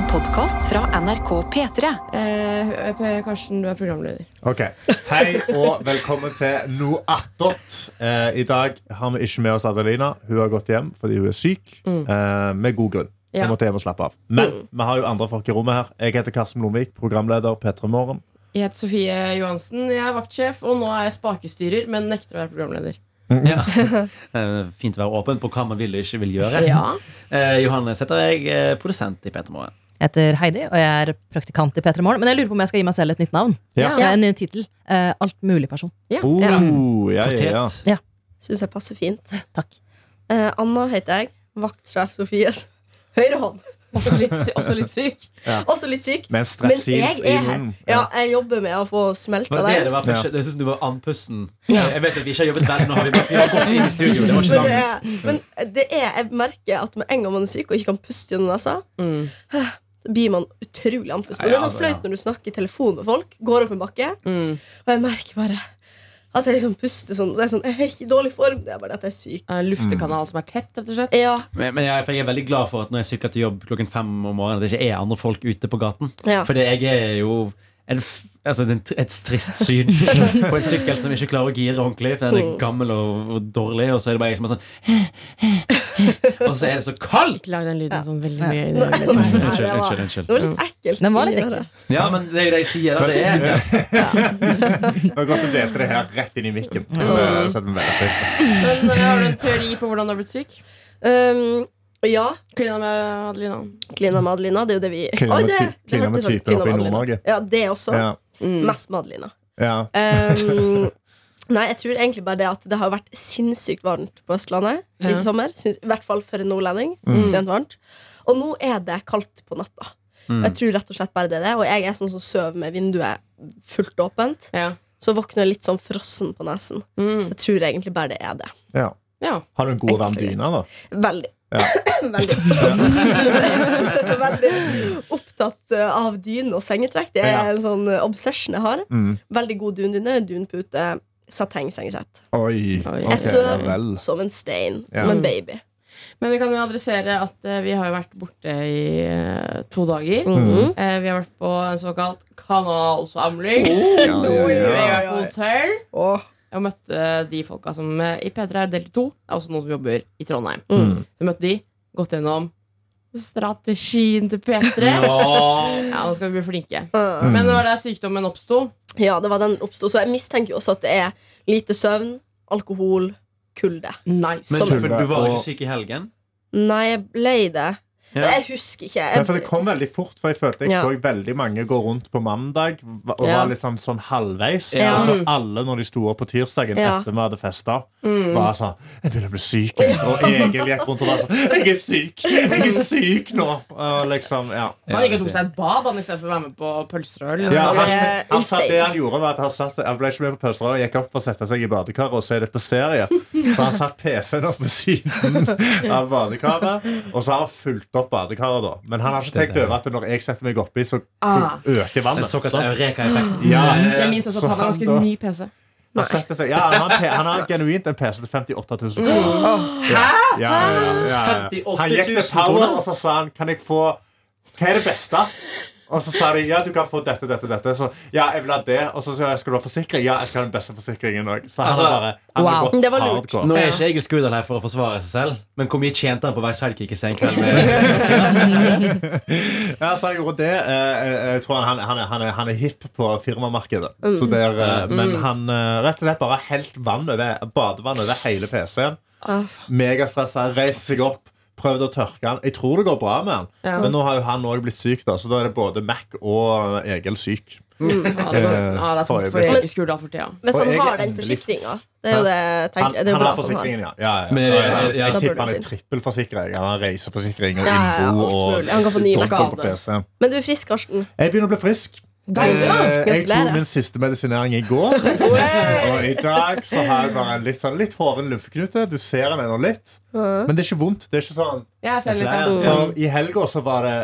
En podkast fra NRK P3. Eh, Karsten, du er programleder. Ok, Hei og velkommen til noe attåt. Eh, I dag har vi ikke med oss Adelina. Hun har gått hjem fordi hun er syk. Eh, med god grunn. Ja. Hun måtte hjem og slappe av. Men vi har jo andre folk i rommet her. Jeg heter Karsten Blomvik, programleder P3 Morgen. Jeg heter Sofie Johansen, jeg er vaktsjef, og nå er jeg spakestyrer, men nekter å være programleder. Ja. Eh, Fint å være åpen på hva man vil og ikke vil gjøre. Ja. Eh, Johanne Sæther, jeg er produsent i P3 Morgen. Jeg heter Heidi, og jeg er praktikant i P3 Morgen. Men jeg lurer på om jeg skal gi meg selv et nytt navn. Ja. Ja. er En ny tittel. alt mulig person Oh, ja, ja, ja. Syns jeg passer fint. Takk. Uh, Anna heter jeg. Vaktsjef Sofies høyre hånd. Også litt, også litt syk. Også litt syk. Men jeg er her. Ja, jeg jobber med å få smelta Var det det det Ja. syns du var andpusten. Jeg vet at vi ikke har jobbet der Nå har vi bare vi har gått inn i studio. Det var ikke Men det, er, men det er, jeg merker at med en gang man er syk og ikke kan puste gjennom nesa, Mm. Så blir man utrolig andpusten. Og det er sånn flaut når du snakker i telefon med folk, går opp en bakke, Mm. og jeg merker bare at jeg liksom puster sånn. Så jeg er sånn, jeg er ikke i dårlig form, det er bare at jeg er syk. En Luftekanal som er tett, rett og slett. Ja, Men, men jeg, for jeg er veldig glad for at når jeg sykler til jobb klokken fem om morgenen, at det ikke er andre folk ute på gaten. Ja. Fordi jeg er jo en, f- altså, det er en- et trist syn på en sykkel som ikke klarer å gire ordentlig. For den er gammel og, og dårlig, og så er det bare jeg som er sånn Og så er det så kaldt! Lag den lyden sånn veldig mye. Unnskyld, unnskyld, unnskyld. Det var litt ekkelt. Den var litt ekkel. Ja, men det er jo det jeg sier. Da. Det er ekkelt. Det var godt å delte det her rett inn i mikken. Men eh, har du en teori på hvordan du har blitt syk? Um, ja, Klina med Adelina. Klina med Adelina, det er jo det vi Klina med det- ty- det klina med sånn- typer klina oppe i Nord-Norge. Ja, det også. Ja, Mest med Adelina. ja. Um, nei, jeg tror egentlig bare det at det har vært sinnssykt varmt på Østlandet Ja. i sommer. Syns, I hvert fall for en nordlending. Ekstremt varmt. Og nå er det kaldt på natta. Jeg tror rett og slett bare det er det. Og jeg er sånn som sover med vinduet fullt åpent. Ja. Så våkner jeg litt sånn frossen på nesen. Mm. Så jeg tror egentlig bare det er det. ja. ja. Har du en god varm dyna dyne, da? Veldig. Ja. veldig. veldig opptatt uh, av dyne og sengetrekk. Det er Ja. en sånn uh, obsession jeg har. Mm. Veldig god dundyne, dunpute, satengsengesett. Oi. Oi. ok, Jeg sover ja som en stein, Ja. som en baby. Men vi kan jo adressere at eh, vi har jo vært borte i eh, to dager. Mhm. Eh, vi har vært på en såkalt kanalsamling. Ja, ja, ja. på hotell. Åh. Jeg møtte de folka som eh, i P3 er delt i to. Det er også noen som jobber i Trondheim. Mm. Så jeg møtte de, gått gjennom strategien til P3. Ja. Ja, nå skal vi bli flinke. Mm. Men det var der sykdommen oppsto. Ja, det var den oppstod. Så jeg mistenker jo også at det er lite søvn, alkohol, kulde. Nice. Men du var ikke syk i helgen? Nei, jeg ble det. Ja. Jeg husker ikke. Ja, for det kom veldig fort, for jeg følte jeg Ja. så veldig mange gå rundt på mandag og Ja. var liksom sånn, halvveis. Ja. Og så alle, når de sto opp på tirsdagen Ja. etter vi hadde festa, var sånn Jeg begynner å bli syk. jeg». Og Egil gikk rundt og var sånn Jeg er syk! Jeg er syk nå! Og liksom, ja. Han gikk og tok seg et bad han, i stedet for å være med på pølser og øl. Ja, han, er han, satt, det han gjorde var at han, satt, han ble ikke med på pølser og gikk opp og satte seg i badekaret og se litt på serie. Så han satt PC-en opp ved siden av badekaret, og så har han fulgt opp badekaret. da Men han har ikke tenkt over at når jeg setter meg oppi, så, så Ah. øker Den Det såkalte sant? Eureka-effekten. Ja, Jeg minst også Så at han har han ganske ny PC. han, seg, ja, han, har, han har genuint en PC til 58 000 kroner. Hæ?! Ja, ja, ja, ja, ja. Han gikk til 000 Power, og så sa han Kan jeg få Hva er det beste? Og så sa de ja, du kan få dette, dette, dette. Så ja, jeg vil ha det. Og så sa jeg skal du ha forsikring. Ja, jeg skal ha den beste forsikringen òg. Så han Altså, har bare han wow. gått Det var lurt. Nå er ikke Egil Skudal her for å forsvare seg selv, men hvor mye tjente han på å være sidekick i Senkveld? med- Ja, så han gjorde det. Eh, eh, Jeg tror han, han, er, han, er, han er hip på firmamarkedet. Så der, eh, Men han eh, rett og slett bare helt vann over, badevann over hele PC-en. Ah, Megastressa, reiser seg opp, prøvd å tørke han. Jeg tror det går bra med han, Ja. men nå har jo han òg blitt syk, da, så da er det både Mac og Egil syk. Ja, det, var, ja, det er For tungt for. Egil Skurdal for tida. Men han er har den forsikringa. Det er jo det jeg Han. Det er han har forsikringen, ja. ja, ja. Men, jeg, jeg, jeg, tipper han er finnes. trippelforsikra. Han har reiseforsikring og Ja, ja, innbo og skade. på PC. Men du er frisk, Karsten. Jeg begynner å bli frisk. Deilig, da. Eh, Jeg tok min siste medisinering i går. Og i dag så har jeg bare en litt, sånn, litt hoven lymfeknute. Du ser den ennå litt. Men det er ikke vondt. Det er ikke sånn sånn. For i helga så var det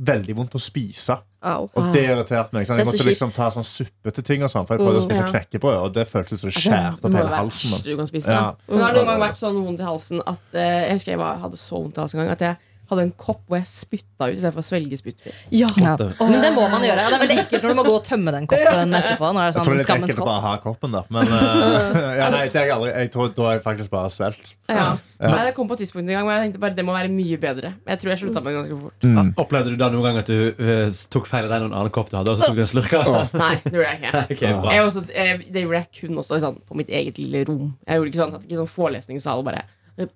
veldig vondt å spise. Au. Og det irriterte meg. Sånn. Jeg måtte liksom ta sånn suppete ting og sånn, For jeg prøvde å spise Ja. knekkebrød, og det føltes som det skjærte opp hele halsen. verst du kan spise. Ja. Men har det noen gang vært sånn vondt i halsen at eh, Jeg husker jeg var, hadde så vondt i halsen en gang at jeg hadde en kopp hvor jeg spytta ut istedenfor å svelge spyttet. Ja. Ja. Men det må man gjøre. Det er veldig ekkelt når du må gå og tømme den koppen etterpå. Når det er sånn Jeg tror det er bare ha koppen der. Men uh, ja, nei, jeg aldri. Jeg tror da er jeg faktisk bare svelt. Ja. Nei, det kom på et tidspunkt en gang hvor jeg tenkte bare det må være mye bedre. Jeg tror jeg slutta med det ganske fort. Mm. Opplevde du da noen gang at du uh, tok feil av deg noen annen kopp du hadde, og så tok du en slurk av? Nei, det gjorde jeg ikke. Okay. Jeg også, jeg, det gjorde jeg kun også sånn, på mitt eget lille rom. Jeg gjorde ikke sånn, ikke sånn forelesningssal bare eh,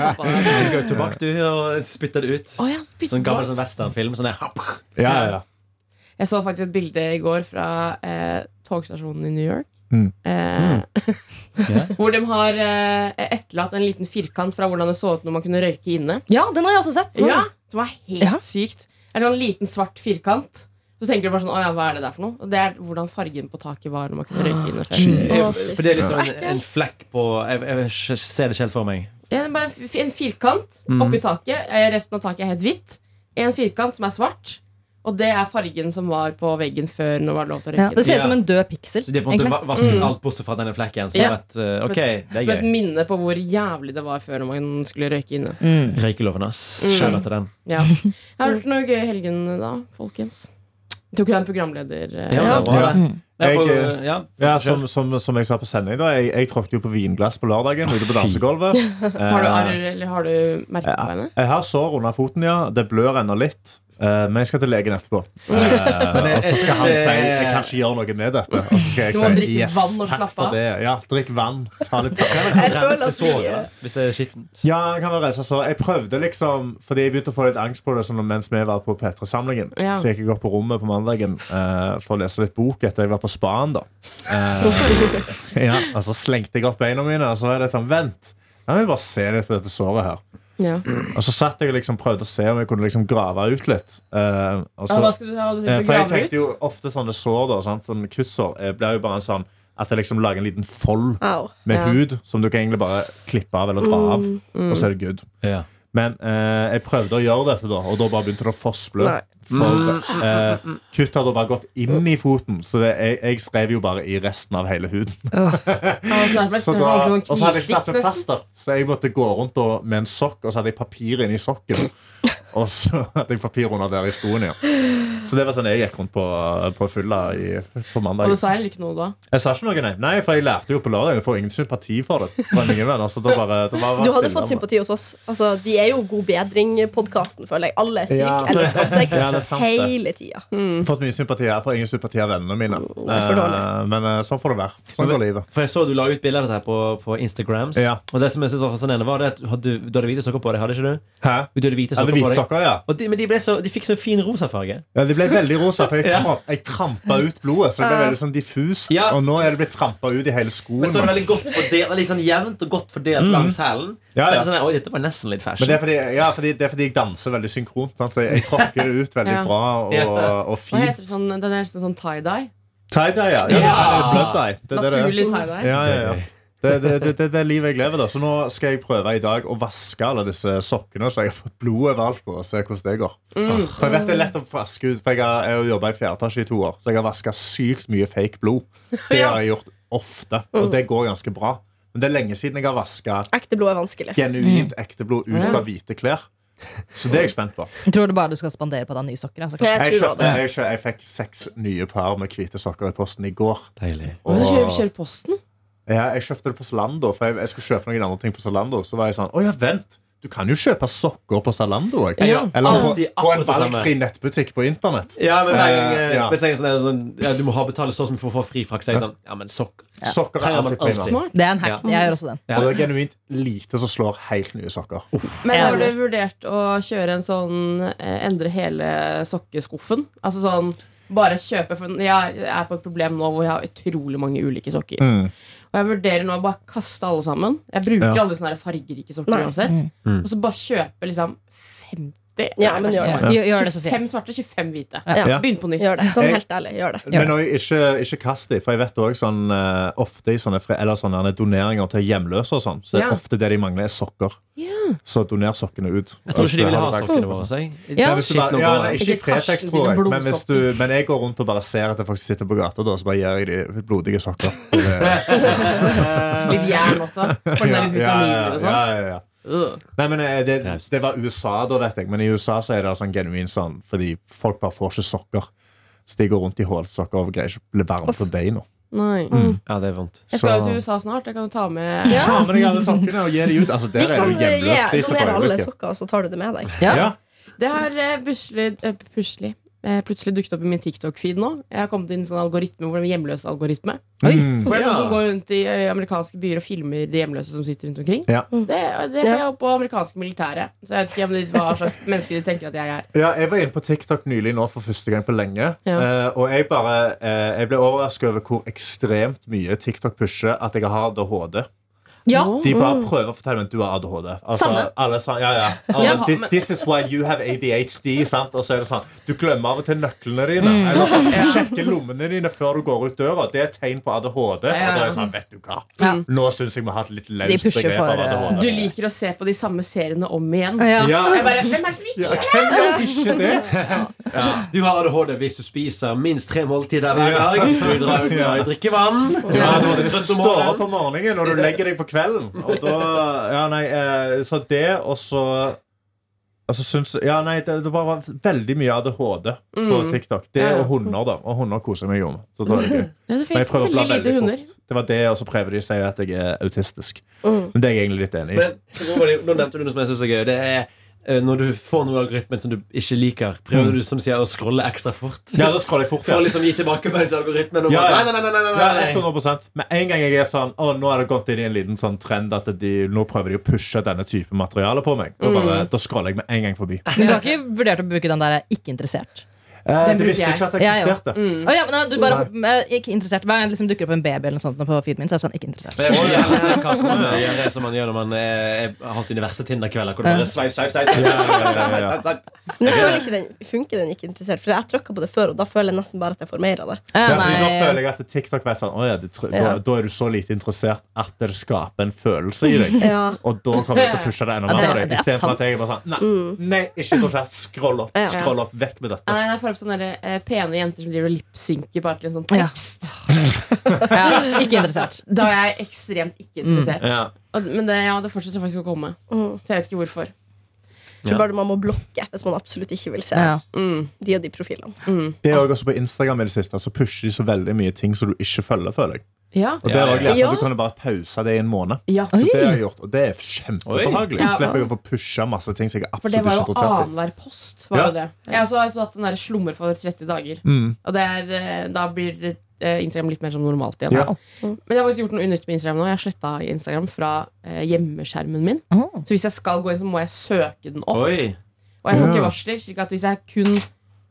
stoppa. Du ga tobakk, du, og spytta det ut. Å, ja, spyttet Sånn gammel sånn westernfilm. Sånn der. Ja, ja, ja. Jeg så faktisk et bilde i går fra eh, togstasjonen i New York. Mm. Eh, Ja. hvor de har eh, etterlatt en liten firkant fra hvordan det så ut når man kunne røyke inne. Ja, den har jeg også sett. Ja, Det var helt Ja. sykt. Eller det en liten svart firkant? Så tenker du bare sånn, å ja, hva er det der for noe? Og det er hvordan fargen på taket var når man kunne røyke inne før. For det er liksom en, en flekk på Jeg, jeg ser det ikke helt for meg. Ja, det er bare en en firkant Mm. oppi taket. Eh, Resten av taket er helt hvitt. En firkant som er svart. Og det er fargen som var på veggen før når det var lov til å Ja, røyke. det ser ut som en død piksel. Så de har på en måte vasket Mm. alt bortsett fra denne flekken. Som, Ja. det vet, eh, ok, det Som et minne på hvor jævlig det var før når man skulle røyke inne. Mm. Røykeloven, ass. Mm. Skjønner til den. Ja. Jeg har hørt noe gøy i helgen da, folkens. Tok du en programleder. eh, Ja, det er Ja. det. Jeg, ja, Ja, som, som, som jeg sa på sending, da. Jeg, jeg tråkket jo på vinglass på lørdagen ute på dansegulvet. Har du Eh, arr, eller har du merker på henne? Jeg har sår under foten, ja. Det blør ennå litt. Eh, men jeg skal til legen etterpå. Uh, og så skal han si jeg kan ikke gjøre noe med dette. Og så skal jeg si yes, takk for det. Ja, drikk vann. Ta litt. Jeg såret hvis det er skittent. Ja, jeg kan vel rense sår. Jeg prøvde liksom Fordi jeg begynte å få litt angst på det sånn, mens vi var på P3-samlingen. Ja. Så gikk jeg opp på rommet på mandagen uh, for å lese litt bok etter jeg var på spaen. da Eh, ja, Og så slengte jeg opp beina mine, og så var det sånn Vent, la meg bare se litt på dette såret her. Ja. Og så satt jeg og liksom prøvde å se om jeg kunne liksom grave ut litt. Uh, og Ja, hva skulle du ha? Du eh, for jeg tenkte jo ofte sånne sår, da, sant? sånne kuttsår, eh, blir jo bare en sånn at jeg liksom lager en liten fold Au. med Ja. hud som du kan egentlig bare klippe av eller dra av, Mm. og så er det good. Ja. Men eh, jeg prøvde å gjøre dette, da og da bare begynte det å fossblø. For eh, kutt hadde bare gått inn i foten, så det, jeg, jeg skrev jo bare i resten av hele huden. Ja, så da, og så hadde jeg ikke tatt med plaster, så jeg måtte gå rundt og, med en sokk, og så hadde jeg papir inni sokken. Og så hadde jeg papir under der i skoen. Ja. Så det var sånn jeg gikk rundt på, på fylla i, på Og du sa heller ikke noe da? Jeg sa ikke noe, nei. nei, for jeg lærte jo på lørdag. Jeg får ingen sympati for det. Fra ingen venner, så da bare, da bare Du hadde fått sympati hos oss. Altså, Vi er jo God bedring-podkasten, føler jeg. Alle er syke Ja. eller skadd seg Ja, sant, hele tida. Fått mye sympati her, får ingen sympati av vennene mine. dårlig. Eh, men eh, sånn får det være. Sånn går livet. For jeg så du la ut bilde av dette på, på Instagrams. Ja. Og det som jeg synes var fascinerende, var det at du du hadde hvite sokker på deg. Hadde ikke du? Hæ? Du hadde hvite sokker er på deg. Hvitsokker, ja. Og de, men de, ble så, de fikk så fin rosa farge. ja. De ble veldig rosa, for jeg, Ja. jeg trampa ut blodet. Så det ble veldig sånn diffust. Ja. Og nå er det blitt trampa ut i hele skoen. Men så er det veldig godt fordelt, litt sånn jevnt og godt fordelt langs hælen. Mm. Ja, Det ja. er Sånn, Oi, dette var nesten litt fashion. Men det er, fordi, ja, fordi, det er fordi jeg danser veldig synkront. Sant? Så jeg, jeg tråkker det ut veldig Ja. bra og, og fint. Hva heter det sånn, Den er nesten sånn tie-dye. Tie-dye, ja. ja. Ja. Blood-dye. Det, det det. Naturlig tie-dye. Ja, ja, ja. Det er. Det, det, det, er livet jeg lever, da. Så nå skal jeg prøve i dag å vaske alle disse sokkene, så jeg har fått blod overalt på, og se hvordan det går. For jeg vet det er lett å vaske ut, for jeg har, jobba i fjerde etasje i to år, så jeg har vaska sykt mye fake blod. Det har jeg gjort ofte, og det går ganske bra. Men det er lenge siden jeg har vaska genuint ekte blod ut av hvite klær. Så det er jeg spent på. Jeg tror du bare du skal spandere på deg nye sokker. Altså. Jeg Jeg, kjøpte, jeg, jeg fikk seks nye par med hvite sokker i posten i går. Deilig. Og så kjører, kjører posten. Ja, jeg kjøpte det på Zalando, for jeg, jeg skulle kjøpe noen andre ting på Zalando. Så var jeg sånn, å ja, vent Du kan jo kjøpe sokker på Zalando også. Ja. Eller på, på en valgfri nettbutikk på internett. Ja, men hver gang Eh, eh, ja. hvis jeg er sånn, sånn, ja, Du må ha betale så mye for å få fri frakt. Så er jeg sånn, ja, men sokker Sokker er alltid prima. Det er en hack. Jeg gjør også den. Ja. Og det er genuint lite som slår helt nye sokker. Men har du vurdert å kjøre en sånn eh, endre hele sokkeskuffen? Altså sånn bare kjøpe For jeg er på et problem nå hvor jeg har utrolig mange ulike sokker. Mm. Og jeg vurderer nå å bare kaste alle sammen. Jeg bruker Ja. aldri sånne fargerike sokker uansett. Mm. Og så bare kjøpe liksom 50 Ja, men gjør det. Ja. Gjør, gjør det, 25 svarte, 25 hvite. Ja. Begynn på nytt. Gjør det. Sånn helt ærlig. Gjør det. Men også, ikke, ikke kast dem, for jeg vet også sånn eh, ofte i sånne, eller sånne doneringer til hjemløse og sånn, så Ja. ofte det de mangler, er sokker. Så doner sokkene ut. Jeg tror ikke de vil ha sokkene det våre. sånn. Jeg. Ja. Men hvis du Shit, bare, ja, ikke Fretex, tror jeg. Men, hvis du, men jeg går rundt og bare ser at jeg faktisk sitter på gata, da, så bare gir jeg de blodige sokker. Litt jern også. Kanskje litt Ja, ja, vitaminer og sånn. ja, ja, ja. Nei, men eh, det, det var USA, da, vet jeg. Men i USA så er det sånn genuint sånn fordi folk bare får ikke sokker. Så de går rundt i hålsokker og greier ikke å bli varme på beina. Nei. Ja, det er vondt. Jeg skal jo Så- til USA snart. Jeg kan jo ta med Ta med deg alle sokkene og gi dem ut. Altså, der er jo gi- hjemløskrise donere alle sokker, og så tar du det med deg. Ja. Ja. Det har uh, Pusli, uh, eh, plutselig dukket opp i min TikTok-feed nå. Jeg har kommet inn i en sånn algoritme hvor det er hjemløs algoritme. Mm. Hvor det er noen som går rundt i eh, amerikanske byer og filmer de hjemløse som sitter rundt omkring. Ja. Det, det får jeg opp på amerikanske militære. Så jeg vet ikke hva slags mennesker de tenker at jeg er. Ja, jeg var inne på TikTok nylig nå for første gang på lenge. Ja. Eh, og jeg bare eh, Jeg ble overrasket over hvor ekstremt mye TikTok pusher at jeg har ADHD. Ja. De bare prøver å fortelle meg at du har ADHD. Altså, alle sa, ja, ja. Alle, this, this is why you have ADHD. Sant? Og så er det sånn Du glemmer av og til nøklene dine. Eller sånn, du sjekker lommene dine før du går ut døra. Det er et tegn på ADHD. Og da er jeg sånn, vet du hva Nå syns jeg vi har hatt litt løst begrep av eh, ADHD. Du liker å se på de samme seriene om igjen. Ja. Jeg bare, Hvem er det som ikke gjør det? Du har ADHD hvis du spiser minst tre måltider hver dag. Du drar ut med å drikke vann. Ja, du er hvis du står opp om morgenen og du legger deg på kvelden Og da, ja nei eh, Så det og så Altså syns Ja nei det, det var veldig mye ADHD på TikTok. Det og hunder da. Og hunder koser meg jo med Så det. Ja, det Men jeg prøver å bla veldig lite hunder. fort Det var det Og så prøver de å si at jeg er autistisk. Men det er jeg egentlig litt enig i. Men nå nevnte du noe som jeg synes er gøy. Det er når du får noe i algoritmen som du ikke liker, prøver du som sier å scrolle ekstra fort. Ja, da scroller jeg fort For å liksom gi tilbakemelding til algoritmen. Ja, ja. nei, nei, nei, nei, nei, nei, nei. 100% Med en gang jeg er sånn Å, nå er det gått inn i en liten sånn trend At de, nå prøver de å pushe denne type materiale på meg Da, bare, da scroller jeg med en gang forbi Men du har ikke vurdert å bruke den der 'ikke interessert'? Eh, Den Det visste jeg ikke at det Ja, ja. eksisterte Å ja, men nei, du bare ikke interessert Hver gang det liksom dukker opp en baby eller noe sånt på feeden min, så er jeg sånn 'ikke interessert'. Men jeg må gjerne se gjøre det som man gjør når man eh, har sine verste Tinder-kvelder. Hvor det bare sveip, sveip, sveip, sveip, Ja, ja, ja, ja. sveip. Men jeg føler ikke den, funker den ikke interessert, for jeg tråkka på det før, og da føler jeg nesten bare at jeg får mer av det. Ja, så da føler jeg at TikTok vet sånn, «Å ja, du, da, da er du så lite interessert at det skaper en følelse i deg. Ja. Og da kommer du til å pushe det enda Ja, det, det- det er I stedet for sant. at jeg er bare sånn Nei, nei ikke interessert. Scroll opp. Scroll opp. Vekk med dette. Nei, får opp sånne der, eh, pene jenter som driver og lipsynker bare til en sånn tekst. Ja, ikke interessert. Da er jeg ekstremt ikke interessert. Ja. Og, men det, ja, det fortsetter faktisk å komme. Mm. Så jeg vet ikke hvorfor. Tror Ja. bare man må blokke hvis man absolutt ikke vil se Ja. Mm. de og de profilene. Det er også på Instagram i det siste Så pusher de så veldig mye ting som du ikke følger. føler jeg Ja. Og det er jeg også lært Ja. at Du kan jo bare pause det i en måned. ja. Så Oi. det har jeg gjort Og det er kjempebehagelig. Ja. Slipper jeg å få pusha masse ting Så jeg er For det var jo annenhver post. Var Ja. det. Jeg har også hatt den der slummer for 30 dager. Mm. Og det er, eh, da blir eh, Instagram litt mer som normalt igjen. Ja. Men jeg har faktisk gjort noe unytt med Instagram nå. Jeg har sletta Instagram fra eh, hjemmeskjermen min. Oh. Så hvis jeg skal gå inn, så må jeg søke den opp. Oi. Og jeg får ikke varsler. Slik at hvis jeg kun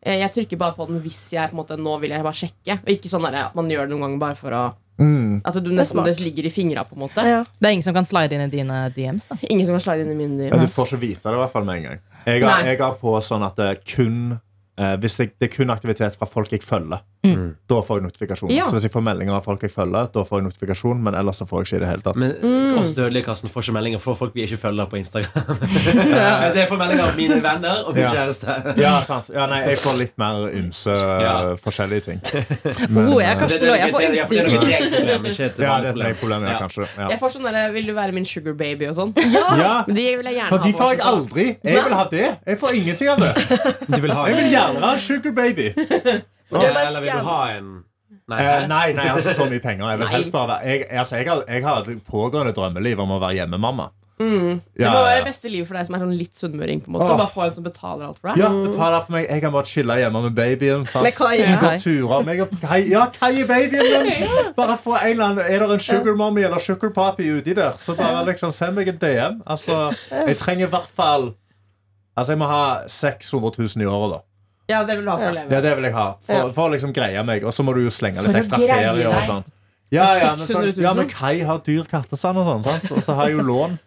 Jeg trykker bare på den hvis jeg på en måte nå vil jeg bare sjekke. Og ikke sånn at man gjør det noen ganger bare for å Mm. At du nesten det ligger i fingra, på en måte. Ja. Det er ingen som kan slide inn i dine DMs, da. Ingen som kan slide inn i min Ja, du får ikke vite det i hvert fall med en gang. Jeg har, jeg har på sånn at det kun eh, Hvis det, det er kun aktivitet fra folk jeg følger, Mm. da får jeg notifikasjon. Ja. Så hvis jeg får meldinger av folk jeg følger, da får jeg notifikasjon, men ellers så får jeg ikke i det hele tatt. Men Mm. oss dødelige Karsten får ikke meldinger fra folk vi ikke følger på Instagram. det får meldinger av mine venner og min Ja. kjæreste. Ja, sant. Ja, nei, jeg får litt mer ymse Ja. eh, forskjellige ting. Oh, jeg Det, Karsten, det, jeg får det, det, det er ymse ikke et Ja, det er et problem, ja, Ja. kanskje. Ja. Jeg får sånn derre Vil du være min sugar baby og sånn? Ja, Men de vil jeg gjerne for de får jeg aldri. Jeg vil ha det. Jeg får ingenting av det. Du vil ha Jeg vil gjerne være sugar baby. Er Eller vil du ha en Nei, Eh, nei, nei, altså så mye penger. Jeg vil helst bare være jeg, altså, jeg, har, jeg har et pågående drømmeliv om å være hjemmemamma. Mm. Det må være det beste livet for deg som er sånn litt sunnmøring. på en måte Åh. Bare få en som betaler alt for deg. Ja, betaler for meg. Jeg kan bare chille hjemme med babyen. sant? Med Kai. Ja. går turer. Meg Kai, ja, Kai er babyen min! Bare få en eller annen Er det en sugar mommy eller sugar poppy uti der, så bare liksom send meg en DM. Altså, jeg trenger i hvert fall Altså, jeg må ha 600 000 i året, da. Ja, det vil du ha for å Ja, det vil jeg ha. For, for å liksom greie meg. Og så må du jo slenge litt ekstra ferie og sånn. Ja, ja, men, 600 000. ja, men Kai har dyr kattesand og sånn. Og så har jeg jo lån.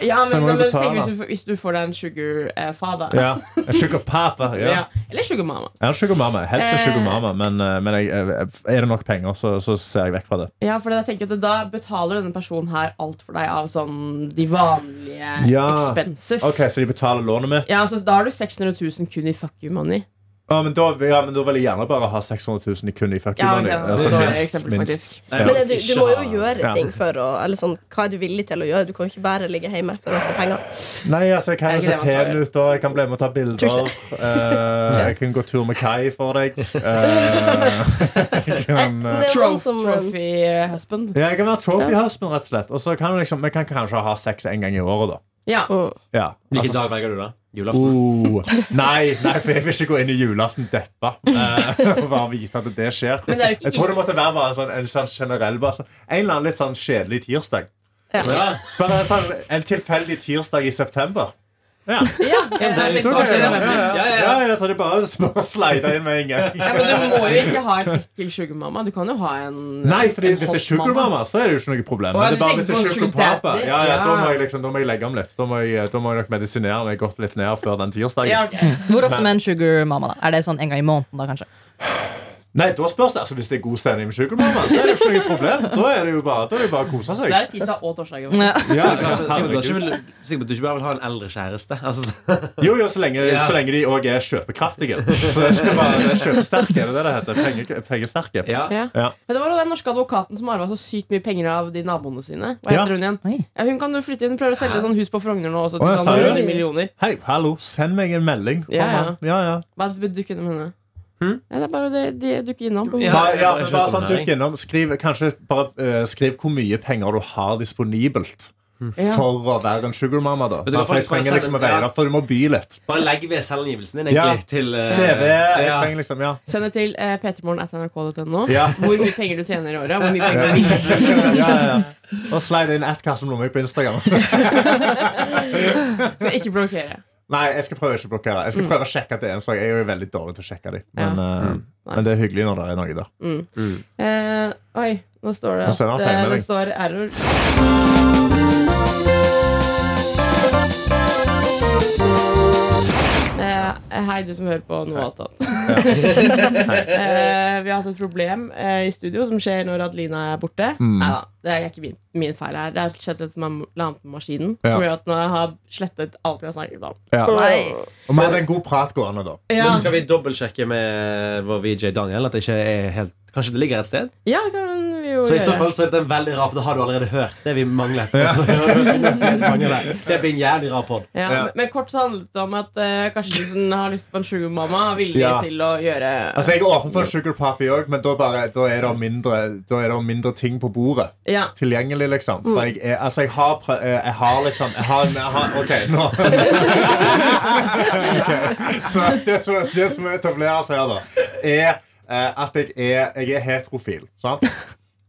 Ja, men, men, tenk hvis, du, hvis du får deg en sugar eh, father. Ja. Sugar papa. Ja. Ja. Eller sugar mama. Har sugar mama. Helst en sugar Eh. mama, men, eh, men jeg, eh, er det nok penger, så, så ser jeg vekk fra det. Ja, for jeg tenker at Da betaler denne personen her alt for deg av sånn de vanlige Ja. expenses. Ok, Så de betaler lånet mitt? Ja, så Da har du 600 000 kun i fuck you money. Ja, men da, ja, men da vil jeg gjerne bare ha 600 000 i kun i fuck Ja, money. ok, Altså, minst, minst. Nei, Ja. Men du, du må jo gjøre Ja. ting for å Eller sånn, hva er du villig til å gjøre? Du kan jo ikke bare ligge hjemme for å få penger. Nei, altså, jeg kan jo se pen ut, og jeg kan bli med og ta bilder. Eh, jeg kan gå tur med Kai for deg. Uh, jeg kan, uh, som Trophy husband. ja, jeg kan være trophy husband, rett og slett. Og så kan vi liksom, vi kan kanskje ha sex en gang i året, da. Ja. Ja. Hvilken Altså, dag velger du, da? Julaften? Oh. Nei, nei, for jeg vil ikke gå inn i julaften deppa. eh, bare vite at det skjer. Men det er jo ikke Jeg tror det måtte være bare en sånn, en sånn generell bare sånn, En eller annen litt sånn kjedelig tirsdag. Ja. Bare sånn, en tilfeldig tirsdag i september. Ja, Ja, jeg tar det. ja, Ja, ja, ja, ja, så det bare og slider inn med en gang. Ja, men du må jo ikke ha en ekkel sugarmamma. Du kan jo ha en Nei, fordi en hvis det er hot sugar mamma. mama, så er det jo ikke noe problem. Men det er bare hvis det er på sugar sugar papa daddy? ja, ja, da, må jeg liksom, da må jeg legge om litt. Da må jeg, da må jeg nok medisinere meg godt litt ned før den tirsdagen. Ja, okay. Hvor ofte med en sugarmamma? da? Er det sånn en gang i måneden? da kanskje? Nei, da spørs det. Altså, hvis det er god stemning med sykkelmamma, så er det jo ikke noe problem. Da er det jo bare, da er det bare å kose seg. Det er tirsdag og torsdag. jo. Ja. Sikkert, du ikke at du ikke bare vil ha en eldre kjæreste. Altså, Jo, jo, så lenge, Ja. så lenge de òg er kjøpekraftige. Så er det bare det er kjøpesterke, er det det det heter? Penge, pengesterke. ja. Ja. Ja. Men det var jo den norske advokaten som arva så sykt mye penger av de naboene sine. Hva Ja. heter hun igjen? Oi. Ja, hun kan jo flytte inn. Hun prøver å selge sånn hus på Frogner nå også Å, til ja, sånn seriøst? 100 millioner. Hei, hallo, send meg en melding. Ja, ja. ja, ja. Bare dukk med henne. Ja, det er bare det, de dukker innom. Ja. Bare, ja, bare sånn, dukker dukk innom. Skriv, kanskje bare uh, skriv hvor mye penger du har disponibelt. Ja. For å være en sugarmamma, da. Du For jeg trenger liksom å veie For du må by litt. Bare legg ved selvangivelsen din Ja. til uh, CV. Jeg ja. trenger liksom, ja. Send det til uh, p3morgen.nrk.no. Ja. Hvor mye penger du tjener i året. Hvor mye penger Ja. du ja, ja, ja. Og slide inn at Karsten Blomvik på Instagram. Så ikke blokkere. Nei, jeg skal prøve ikke å blokkere. Jeg skal prøve å sjekke at det er en sak. Jeg er jo veldig dårlig til å sjekke dem. Men, eh, men det er hyggelig når det er noe der. Uh, oi, nå står det at eh, det står error. Hei, du som hører på noe annet. eh, vi har hatt et problem eh, i studio som skjer når Adelina er borte. Mm. Neida, det er ikke min, min feil her. Det har skjedd et med annet med maskinen Ja. som gjør at nå jeg har slettet alt vi har snakket om. Ja. Og vi hadde en god prat gående, da. Ja, Men skal vi dobbeltsjekke med vår VJ Daniel at det ikke er helt Kanskje det ligger et sted? ja det kan Så i så fall så er det en veldig rar For det har du allerede hørt det vi manglet. Og så finner vi et mangel der. Det blir en jævlig rar pod. Ja, Ja. men- kort så handlet det om at uh, kanskje du som har lyst på en sugarmamma, Har villig Ja. til å gjøre Altså, Jeg er åpen for sugar poppy òg, men da, bare, da, er det mindre, da er det mindre ting på bordet. Ja. Tilgjengelig, liksom. For jeg, er, altså, jeg har prø- eh, Jeg har liksom Jeg har, jeg har OK, nå okay. Så det som, det som seg her, da, er eh, at jeg er, jeg er heterofil. Sant?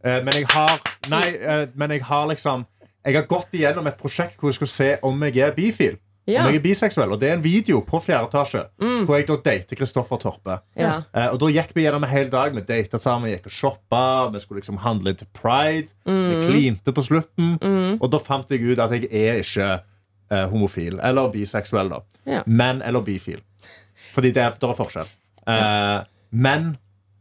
Eh, men jeg har Nei, eh, men jeg har liksom Jeg har gått igjennom et prosjekt hvor jeg skulle se om jeg er bifil. Ja. Om jeg er biseksuell. Og det er en video på fjerde etasje hvor jeg da dater Kristoffer Torpe. Ja. Eh, og da gikk vi gjennom en hel dag. Vi data sammen, gikk og shoppa. Vi skulle liksom handle til Pride. Vi klinte på slutten. Og da fant jeg ut at jeg er ikke eh, homofil. Eller biseksuell, da. Ja. Men eller bifil. Fordi det er, det er forskjell. Eh, men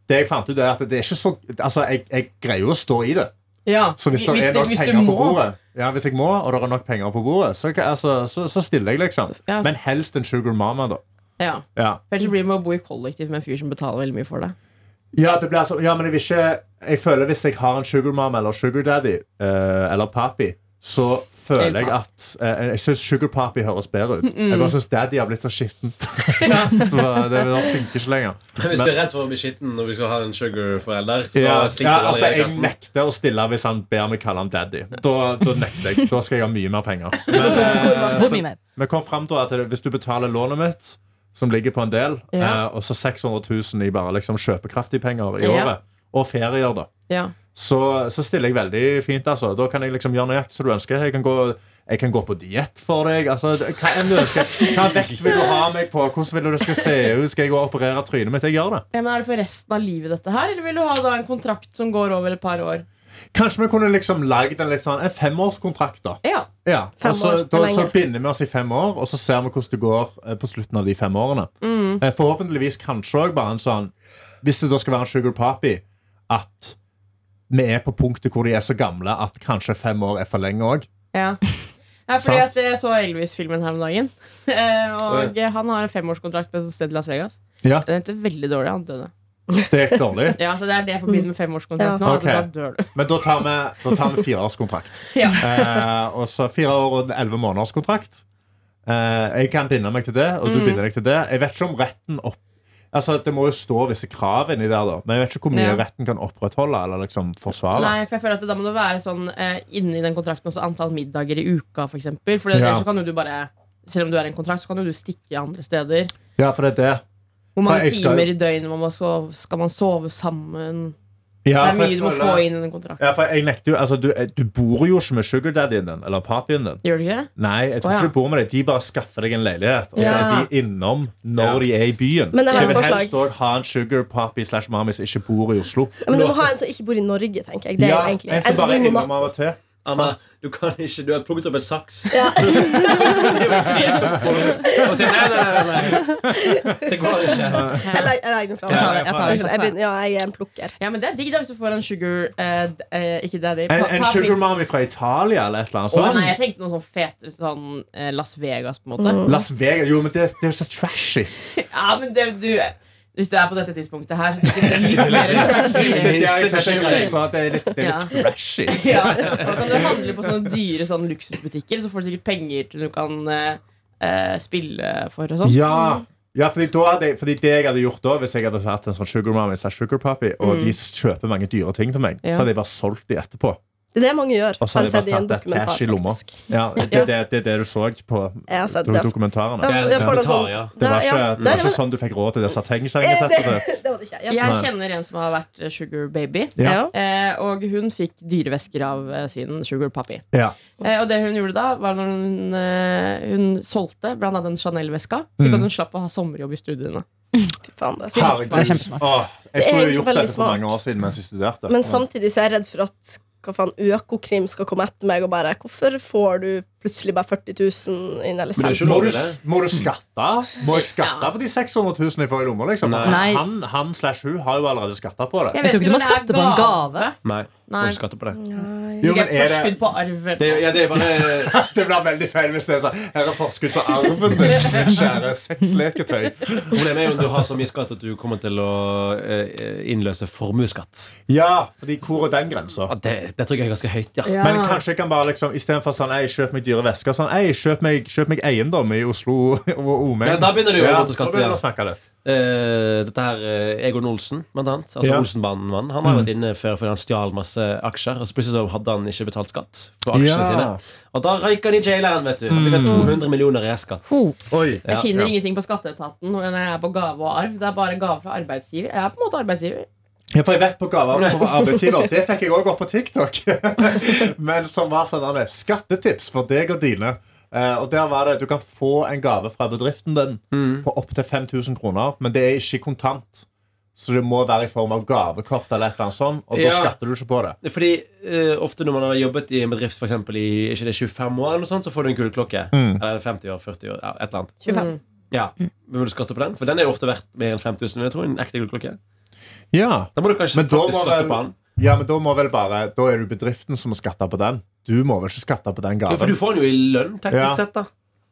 det jeg fant ut, er at det er ikke så Altså, jeg, jeg greier jo å stå i det. ja. Så hvis det er nok du penger på bordet Ja, hvis jeg må, og det er nok penger på bordet, så, altså, så, så stiller jeg, liksom. Ja. Men helst en sugar mama, da. Ja. Ja. Ellers blir det med å bo i kollektiv med en fyr som betaler veldig mye for det. Ja, det blir altså, ja, men jeg ikke Jeg føler hvis jeg har en sugar mom eller sugar daddy eh, eller papi, så føler jeg at eh, Jeg syns sugar Poppy høres bedre ut. Jeg bare syns daddy har blitt så skittent. Så det, det funker ikke lenger. Men hvis Men- du er redd for å bli skitten når vi skal ha en sugar-forelder, så Ja, slipper ja, du altså, jeg kassen. nekter å stille hvis han ber meg kalle han daddy. Da, da nekter jeg. Da skal jeg ha mye mer penger. Men, eh? Vi kom frem til at hvis du betaler lånet mitt, som ligger på en del, Ja. eh, og så 600 000 i bare liksom kjøpekraftige penger i Ja. året, og ferier, da, Ja. Så, så stiller jeg veldig fint. Altså. Da kan jeg liksom gjøre nøyaktig som du ønsker. Jeg kan gå, jeg kan gå på diett for deg. Altså, hva enn du ønsker. Hva vekt vil du ha meg på? Hvordan vil du det skal se ut? Skal jeg gå og operere trynet mitt? Jeg gjør det. Ja, men Er det for resten av livet, dette her? Eller vil du ha da en kontrakt som går over et par år? Kanskje vi kunne liksom lagd en litt sånn En femårskontrakt, da. Ja. Ja, Fem og så, da, så binder vi oss i fem år, og så ser vi hvordan det går eh, på slutten av de fem årene. Mm. Eh, Forhåpentligvis kanskje òg bare en sånn Hvis det da skal være en sugar poppy, at vi er på punktet hvor de er så gamle at kanskje fem år er for lenge òg. ja. Ja, fordi at jeg så Elvis-filmen her om dagen. Eh, og han har en femårskontrakt på et sted i Las Vegas. Ja. Den endte veldig dårlig. Han døde. Det er dårlig. Ja, så Det er det jeg forbinder med femårskontrakt nå. Ok. Altså, da dør du. Men da tar vi, da tar vi fireårskontrakt. Ja. Eh, og så fire år og elleve måneders kontrakt. Eh, jeg kan binde meg til det, og du Mm. binder deg til det. Jeg vet ikke om retten opp Altså, Det må jo stå visse krav inni der, da. men jeg vet ikke hvor mye Ja. retten kan opprettholde eller liksom forsvare. Nei, for jeg føler at det, Da må det være sånn eh, inni den kontrakten også antall middager i uka, for eksempel. For det, Ja. ellers så kan jo du bare Selv om du er i en kontrakt, så kan jo du stikke andre steder. Ja, for det er det. Hvor mange skal- timer i døgnet man skal, skal man sove sammen? Ja, det er mye du må føler- få inn i den kontrakten. Ja, for jeg nekter jo altså, du, du bor jo ikke med sugardaddyen din eller papien din. Gjør du ikke det? Nei, jeg tror oh, ja. ikke du bor med deg. De bare skaffer deg en leilighet, og så Ja. er de innom når de er i byen. Men jeg vil forslag. helst ha en sugar papi slash mami som ikke bor i Oslo. Men du må ha en som ikke bor i Norge, tenker jeg. Det er jo egentlig en som bor innom i Monaco. Anna, du kan ikke Du har plukket opp en saks. Ja. Og sier nei, nei, nei, nei. Det går ikke. Jeg legger- den fra meg. Ja, jeg er en plukker. Ja, men det er digg da hvis du får en sugar eh, eh, Ikke daddy. En, pa- en sugar mommy fra Italia eller et eller annet Å, Oh, nei, jeg tenkte noe sånn fet sånn eh, Las Vegas, på en måte. Las Vegas, jo, men det, det er så trashy. Ja, men det, du Hvis du er på dette tidspunktet her, er det er, litt, trashy. Ja, da kan du handle på sånne dyre sånn luksusbutikker, så får du sikkert penger til du kan eh, eh, spille for og sånn. Ja, ja fordi, da hadde fordi det jeg hadde gjort da Hvis jeg hadde hatt en sånn sugar mommy sugar puppy, og de kjøper mange dyre ting til meg, Mm. Ja. så hadde jeg bare solgt de etterpå. Det er det mange gjør. Og så Har en bare tatt et cash i lomma. Ja, det, det, det, det er det du så på sett do- dokumentarene. Det sånn Det var ikke, det var ikke var- sånn du fikk råd til det Eh, satengsengesettet. det ikke. Jeg, Jeg kjenner en som har vært eh, sugar baby, Ja. eh, og hun fikk dyrevesker av eh, sin sugar puppy. Ja. Eh, og det hun gjorde da, var når hun, eh, hun solgte blant annet en Chanel-veska, slik Mm. at hun slapp å ha sommerjobb i studiene. Fy faen, det er Det er kjempesmart. Åh, jeg er skulle jo gjort dette for mange år siden mens jeg studerte. Men samtidig så er jeg redd for at hva faen, Økokrim skal komme etter meg og bare Hvorfor får du plutselig bare 40 000 inn, eller Men det er selv? ikke Må du, må du skatte? Må jeg skatte Ja. på de 600 000 jeg får i lomma? Liksom? Nei. Han, han slash hun har jo allerede skatta på det. Jeg Jeg tror ikke du må skatte på en gave. Nei, Nei. må ikke skatte på det. Jo, men er forskudd det, på arven. Det, ja, det bare det blir veldig feil hvis det er sånn Her er forskudd på arven din, min kjære sexleketøy. Problemet er jo om du har så mye skatt at du kommer til å eh, innløse formuesskatt. Ja, fordi hvor er den grensa? Det, det tror jeg er ganske høyt, ja. Ja. Men kanskje jeg kan bare liksom Istedenfor sånn Ei, kjøp meg dyre vesker. Sånn, ei, kjøp meg, kjøp meg eiendom i Oslo og omegn. Ja, da begynner du jo å ja, gå til skatt, da begynner ja. det snakke litt. Eh, dette her eh, Egon Olsen, blant annet. Altså Ja. Olsenbanen-mannen. Han har vært inne før fordi han stjal masse aksjer. Og så plutselig så hadde han ikke betalt skatt på aksjene Ja. sine. Og da røyk han i jaileren, vet du. Han fikk 200 millioner i skatt. Ja. Jeg finner ja. ingenting på skatteetaten når jeg er på gave og arv. Det er bare gave fra arbeidsgiver. Jeg er på en måte arbeidsgiver. Ja, for jeg vet på gaver på arbeidsgiver. Det fikk jeg òg opp på TikTok. Men som var sånn Skattetips for deg og dine. Eh, og der var det Du kan få en gave fra bedriften din på opptil 5000 kroner, men det er ikke kontant. Så det må være i form av gavekort eller et eller annet sånt, og da skatter du ikke på det. Fordi uh, ofte når man har jobbet i en bedrift for eksempel, i ikke det 25 år, eller noe sånt, så får du en gullklokke. Eller 50 år, 40 år, ja, et eller annet. 25. Ja, Men Må du skatte på den? For den er jo ofte verdt mer enn 5000. vil Jeg tror en ekte gullklokke Ja. Da må du kanskje Men da må vel- på den. ja, men da må vel bare Da er det bedriften som må skatte på den. Du må vel ikke skatte på den gaven. Ja, for du får den jo i lønn, teknisk Ja. sett. da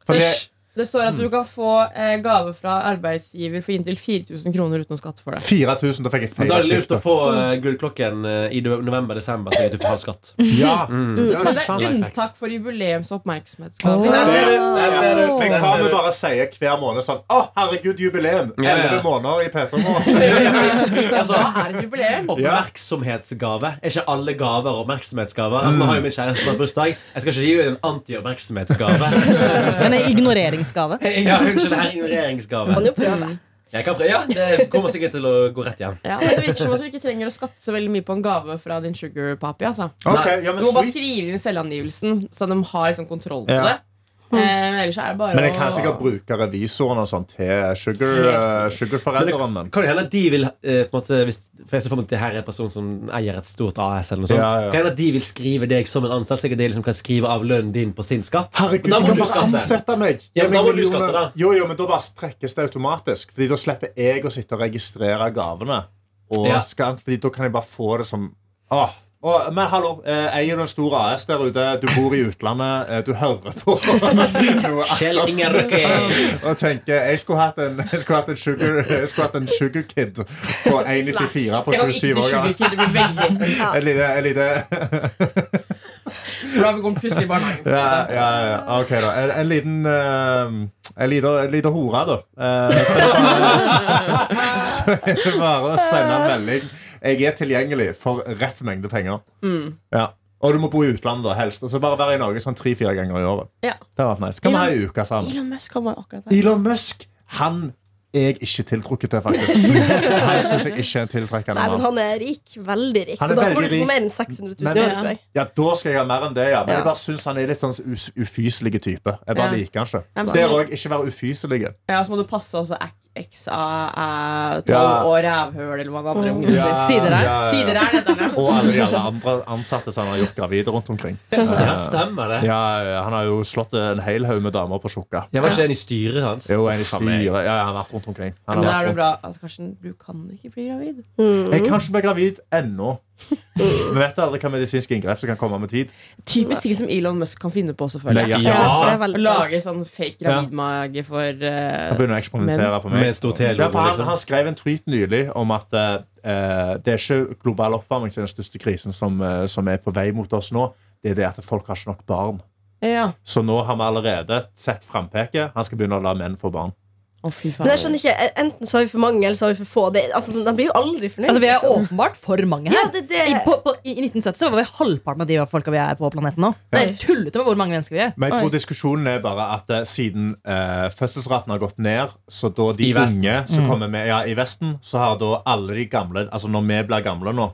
For det, Æsj. Det står at du kan få eh, gave fra arbeidsgiver for inntil 4000 kroner uten å skatte for det. 4000, da fikk jeg feil. Da er det lurt å få uh, gullklokken eh, i november-desember, så du får halv skatt. Ja. Mm. Du, så det er unntak for jubileums- og ser ser du. Men hva om vi bare sier hver måned sånn Å, herregud, jubileum! Ja, ja. Elleve måneder i P3 nå. Altså, hva er et jubileum? Oppmerksomhetsgave. Er ikke alle gaver oppmerksomhetsgaver? Altså, nå har jo min kjæreste hatt bursdag. Jeg skal ikke gi henne en anti-oppmerksomhetsgave. Men en ignoreringsgave. ja, unnskyld, her er ignoreringsgave. Kan jo prøve. Jeg kan prøve, ja, Det kommer sikkert til å gå rett hjem. Ja, men Det virker som at du ikke trenger å skatte så veldig mye på en gave fra din sugar papi. Altså. Okay, ja, Du må må bare skrive inn selvangivelsen, så de har liksom kontroll på Ja. det. Eh, men ellers er det bare Men jeg kan sikkert bruke revisoren og sånn til sugar, uh, sugarforeldrene min. Kan det hende at de vil eh, på en måte, hvis, For jeg ser for meg at det her er en person som eier et stort AS. eller noe sånt Ja, ja. Kan det hende at de vil skrive deg som en ansatt, slik at de liksom kan skrive av lønnen din på sin skatt? Herregud, Da du må kan du bare ansette meg! Ja, men da må du skatte, da. Jo, jo, men da bare trekkes det automatisk. Fordi da slipper jeg å sitte og registrere gavene. Og Ja. skatt, fordi da kan jeg bare få det som Åh, Og, men hallo, eh, eier du en stor AS der ute, du bor i utlandet, eh, du hører på. Noe Kjell Inger Røkke. og tenker jeg skulle hatt en, jeg skulle hatt en, sugar, jeg skulle hatt en sugar kid på 1,94 på Jeg kan ikke 27 si år Et lite, et lite For da kommet plutselig i barnehagen. ja, ja, ja, ok da. En, en liten uh, En liten, en liten hore da. Uh, så, er så er det bare å sende en melding Jeg er tilgjengelig for rett mengde penger. Ja. Og du må bo i utlandet da helst. Og så bare være i Norge sånn 3-4 ganger i året. Ja. Det har vært nice. Kan vi ha en uke sammen? Elon Musk han han jeg ikke tiltrukket til, faktisk. Han syns jeg ikke er tiltrekkende Nei, men han er rik. Veldig rik. Er Så da må du få mer enn 600 000 Men- i tror jeg. Ja, Da skal jeg ha mer enn det, ja. Men Ja. jeg bare syns han er litt sånn ufyselig type. Jeg bare Ja. liker han ikke. Ja, Det er òg ikke være ufyselig. Ja, så må du passe også X av 12 Ja. og rævhøl, eller hva det andre ungen Ja. Sider her. Sider er dette. Og alle de alle andre ansatte som han har gjort gravide rundt omkring. Ja, stemmer det. Han har jo slått en hel haug med damer på tjukka. Jeg var ikke en i styret hans. Jo, en i styret. Ja, ja, han har vært rundt omkring. Han Men da er det bra. Altså, Karsten, du kan ikke bli gravid. Jeg kan ikke bli gravid ennå. Vi vet aldri hva medisinske inngrep som kan komme med tid. Typisk ting som Elon Musk kan finne på, selvfølgelig. Ja. Ja, Ja. det er veldig lage sant. sånn fake gravidmage for Han eh, begynner å eksperimentere på meg. Med Ja, for han, liksom. han skrev en tweet nylig om at eh, eh, det er ikke global oppvarming som er den største krisen som, eh, som er på vei mot oss nå. Det er det at folk har ikke nok barn. Ja. Så nå har vi allerede sett frampeket. Han skal begynne å la menn få barn. Faen. Men jeg skjønner ikke, Enten så har vi for mange, eller så har vi for få. Det, altså, De blir jo aldri fornøyd. Altså, vi er liksom. åpenbart for mange her. Ja, det, det, I, på, på, I 1970 så var vi halvparten av de folka vi er på planeten nå. Det er tullete med hvor mange mennesker vi er. Men jeg tror diskusjonen er bare at eh, siden eh, fødselsraten har gått ned, så da de I unge som kommer med ja, i Vesten, så har da alle de gamle Altså når vi blir gamle nå,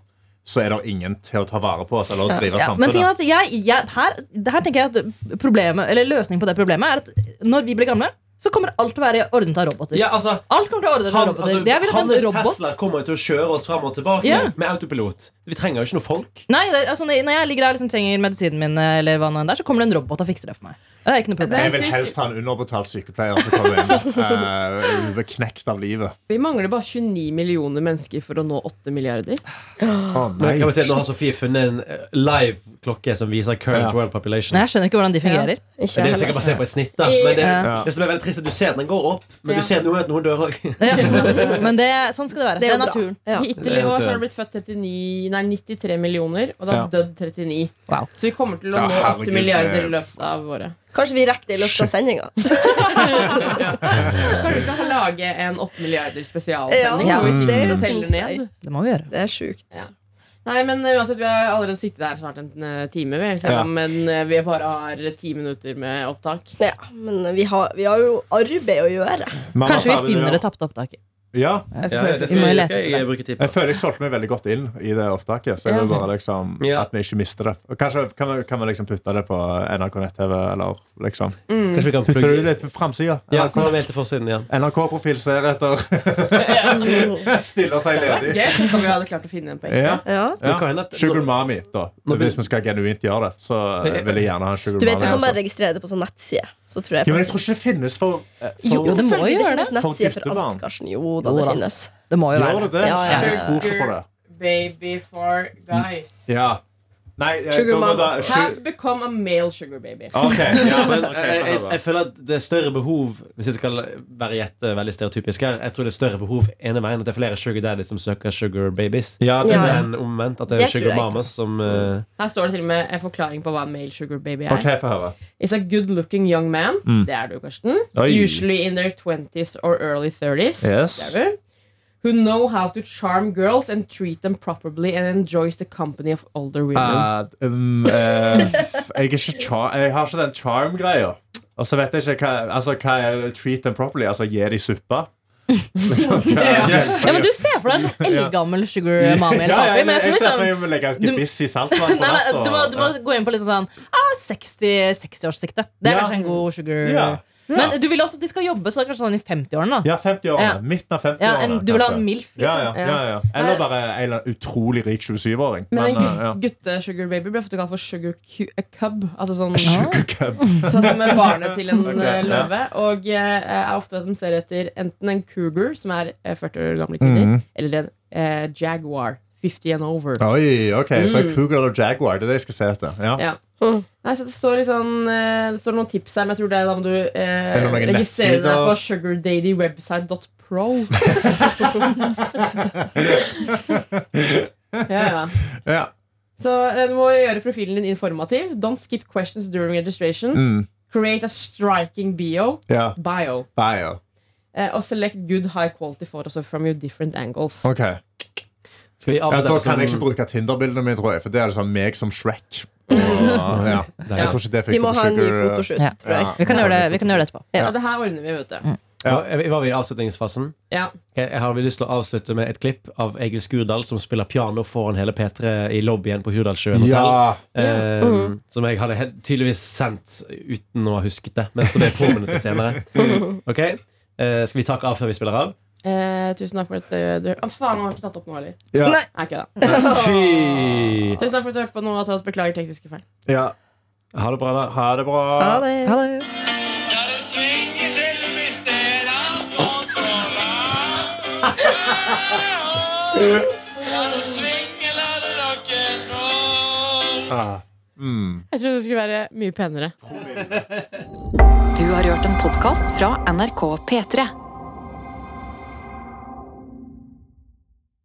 så er det ingen til å ta vare på oss eller å drive Ja, men er at jeg, jeg, her, her tenker jeg at problemet, eller løsningen på det problemet er at når vi blir gamle, så kommer alt til å være ordnet av roboter. Ja, altså, Alt kommer til å ordnet av han, roboter. altså, hans robot Tesla kommer til å kjøre oss fram og tilbake Ja. med autopilot. Vi trenger jo ikke noe folk. Nei, det, altså, når jeg ligger der og liksom, trenger medisinen min, eller hva nå enn det er, så kommer det en robot og fikser det for meg. Det er ikke noe problem. Jeg vil helst ha en underbetalt sykepleier som kommer inn uh, beknekt av livet. Vi mangler bare 29 millioner mennesker for å nå 8 milliarder. Oh, vi si Nå har Sofie funnet en eh, live klokke som viser current Ja. world population. Nei, jeg skjønner ikke hvordan de fungerer. Ja. Det er sikkert basert på et snitt. da Men det, Ja. det som er veldig trist, er at du ser at den går opp, men Ja. du ser noe at noen dør òg. Ja. Men det, sånn skal det være. Det Det er naturen. Ja. Hittil i år har det blitt født 39, nei, 93 millioner, og det har Ja. dødd 39. Wow. Så vi kommer til å nå 8 herregud, milliarder i løpet av året. Kanskje vi rekker det i løpet av sendinga. Kanskje vi skal lage en 8 milliarder spesialsending Ja, hvor vi det ned. Det må vi gjøre. Det er sjukt. Ja. Nei, men uh, uansett, Vi har allerede sittet her snart en uh, time, vi, selv om men, uh, vi bare har ti minutter med opptak. Ja, men vi har, vi har jo arbeid å gjøre. Mamma Kanskje vi finner ja. det tapte opptaket. Ja, Jeg skal Ja, det skal, jeg, skal jeg bruke tid på. Jeg føler jeg solgte meg veldig godt inn i det opptaket. Så jeg vil bare liksom Ja. At vi ikke mister det. Og kanskje kan vi, kan vi liksom putte det på NRK nett-TV, eller liksom Kanskje vi kan Putter du det på framsida? Ja. NRK-profil ser etter Stiller seg ledig. Tenk om vi hadde klart å finne en på ekte. Ja. Ja. Sugar Mommy, da. Vi- Hvis vi skal genuint gjøre det, så eh, vil jeg gjerne ha en Sugar Du vet, Du kan bare Altså. registrere det på sånn nettside. Så tror jeg jo, men jeg tror ikke det finnes for, eh, for Jo, det selvfølgelig. Det finnes det. For nettsider for alt, Karsten. Jo da, Jo det finnes. Det må jo Gjør være det? Ja, ja. Baby for guys. Ja. Nei, eh, Sugar mama. da- Have su- become a male sugar baby. Ok, ja, Men okay, jeg, jeg, jeg føler at det er større behov Hvis jeg skal være gjette veldig stereotypisk her Jeg tror det er større behov ene veien At det er flere sugar daddies som søker sugar babies Ja, det, Ja. En omvendt At det er Det sugar mamas som uh... Her står det til og med en forklaring på hva en male sugar baby er. Ok, få høre. It's a good looking young man. Det er du, Karsten. Oi. Usually in their 20s or early 30s. Yes. Det er du. Who know how to charm girls and treat them properly and enjoys the company of older women. Uh, um, uh, jeg, er ikke char jeg har ikke den charm-greia. Og så vet jeg ikke hva, altså, hva er treat them properly. Altså gi de suppa. Liksom, ja. Ja, men Du ser for deg en sånn eldgammel sugar mommy eller ja. Men jeg jeg tror ser for liksom meg å legge du- gebiss i salt. Nei, nei, du, må, du må gå inn på litt sånn ah, 60 60-årssikte. det er Ja. kanskje en god sugar. Men du vil også at de skal jobbe, så det er kanskje sånn i 50-årene. da Ja, 50-årene. Ja. Midten av 50-årene. Ja, du vil ha en. MILF, liksom. ja, ja, ja. Eller bare en eller annen utrolig rik 27-åring. Men Men, en eh, ja. gutte-sugar baby ble ofte kalt for sugar cub. Altså sånn, Sugar cub. sånn som med barnet til en Ok, eh, løve. Og eh, er ofte at de ser etter enten en cougar, som er eh, 40 år gamle kvinner, mm. eller en eh, jaguar, 50 and over. Oi, ok, Så Cougar eller Jaguar, det er det jeg skal se etter. Ja. Ja. Nei, så det står litt sånn eh, Det står noen tips her, men jeg tror det er da må du eh, registrere deg på sugardadywebsite.pro. ja, ja. Ja. Så eh, du må gjøre profilen din informativ. Don't skip questions during registration. Mm. Create a striking bio. ja. bio. Bio. Eh, og select good high quality photos from your different angles. Ok. Skal vi Ja, da kan jeg ikke bruke Tinder-bildene mine, tror jeg. For det er liksom meg som Shrek. Og, ja. Jeg tror ikke det Vi må ha en ny uh, fotoshoot, Ja. tror jeg. Ja. Vi kan gjøre det, vi kan gjøre det etterpå. Ja. det her ordner vi, vet du. Ja. Var vi i avslutningsfasen? Ja. Okay, jeg har lyst til å avslutte med et klipp av Egil Skurdal som spiller piano foran hele P3 i lobbyen på Hurdalssjøen hotell. Ja. Eh, Som jeg hadde helt, tydeligvis sendt uten å ha husket det. Men som det er påminnet senere. Ok, eh, Skal vi takke av før vi spiller av? Eh, tusen takk for at eh, du hørte Å, faen, han har ikke tatt opp noe heller. Ja. Nei. Nei, ikke det. Fy! Tusen takk for at du hørte på noe. Tatt, beklager tekniske feil. ja. Ha det bra, da. Ha det bra. Ha det. Ha det. Ah. Mm. Jeg trodde det skulle være mye penere. Du har hørt en podkast fra NRK P3.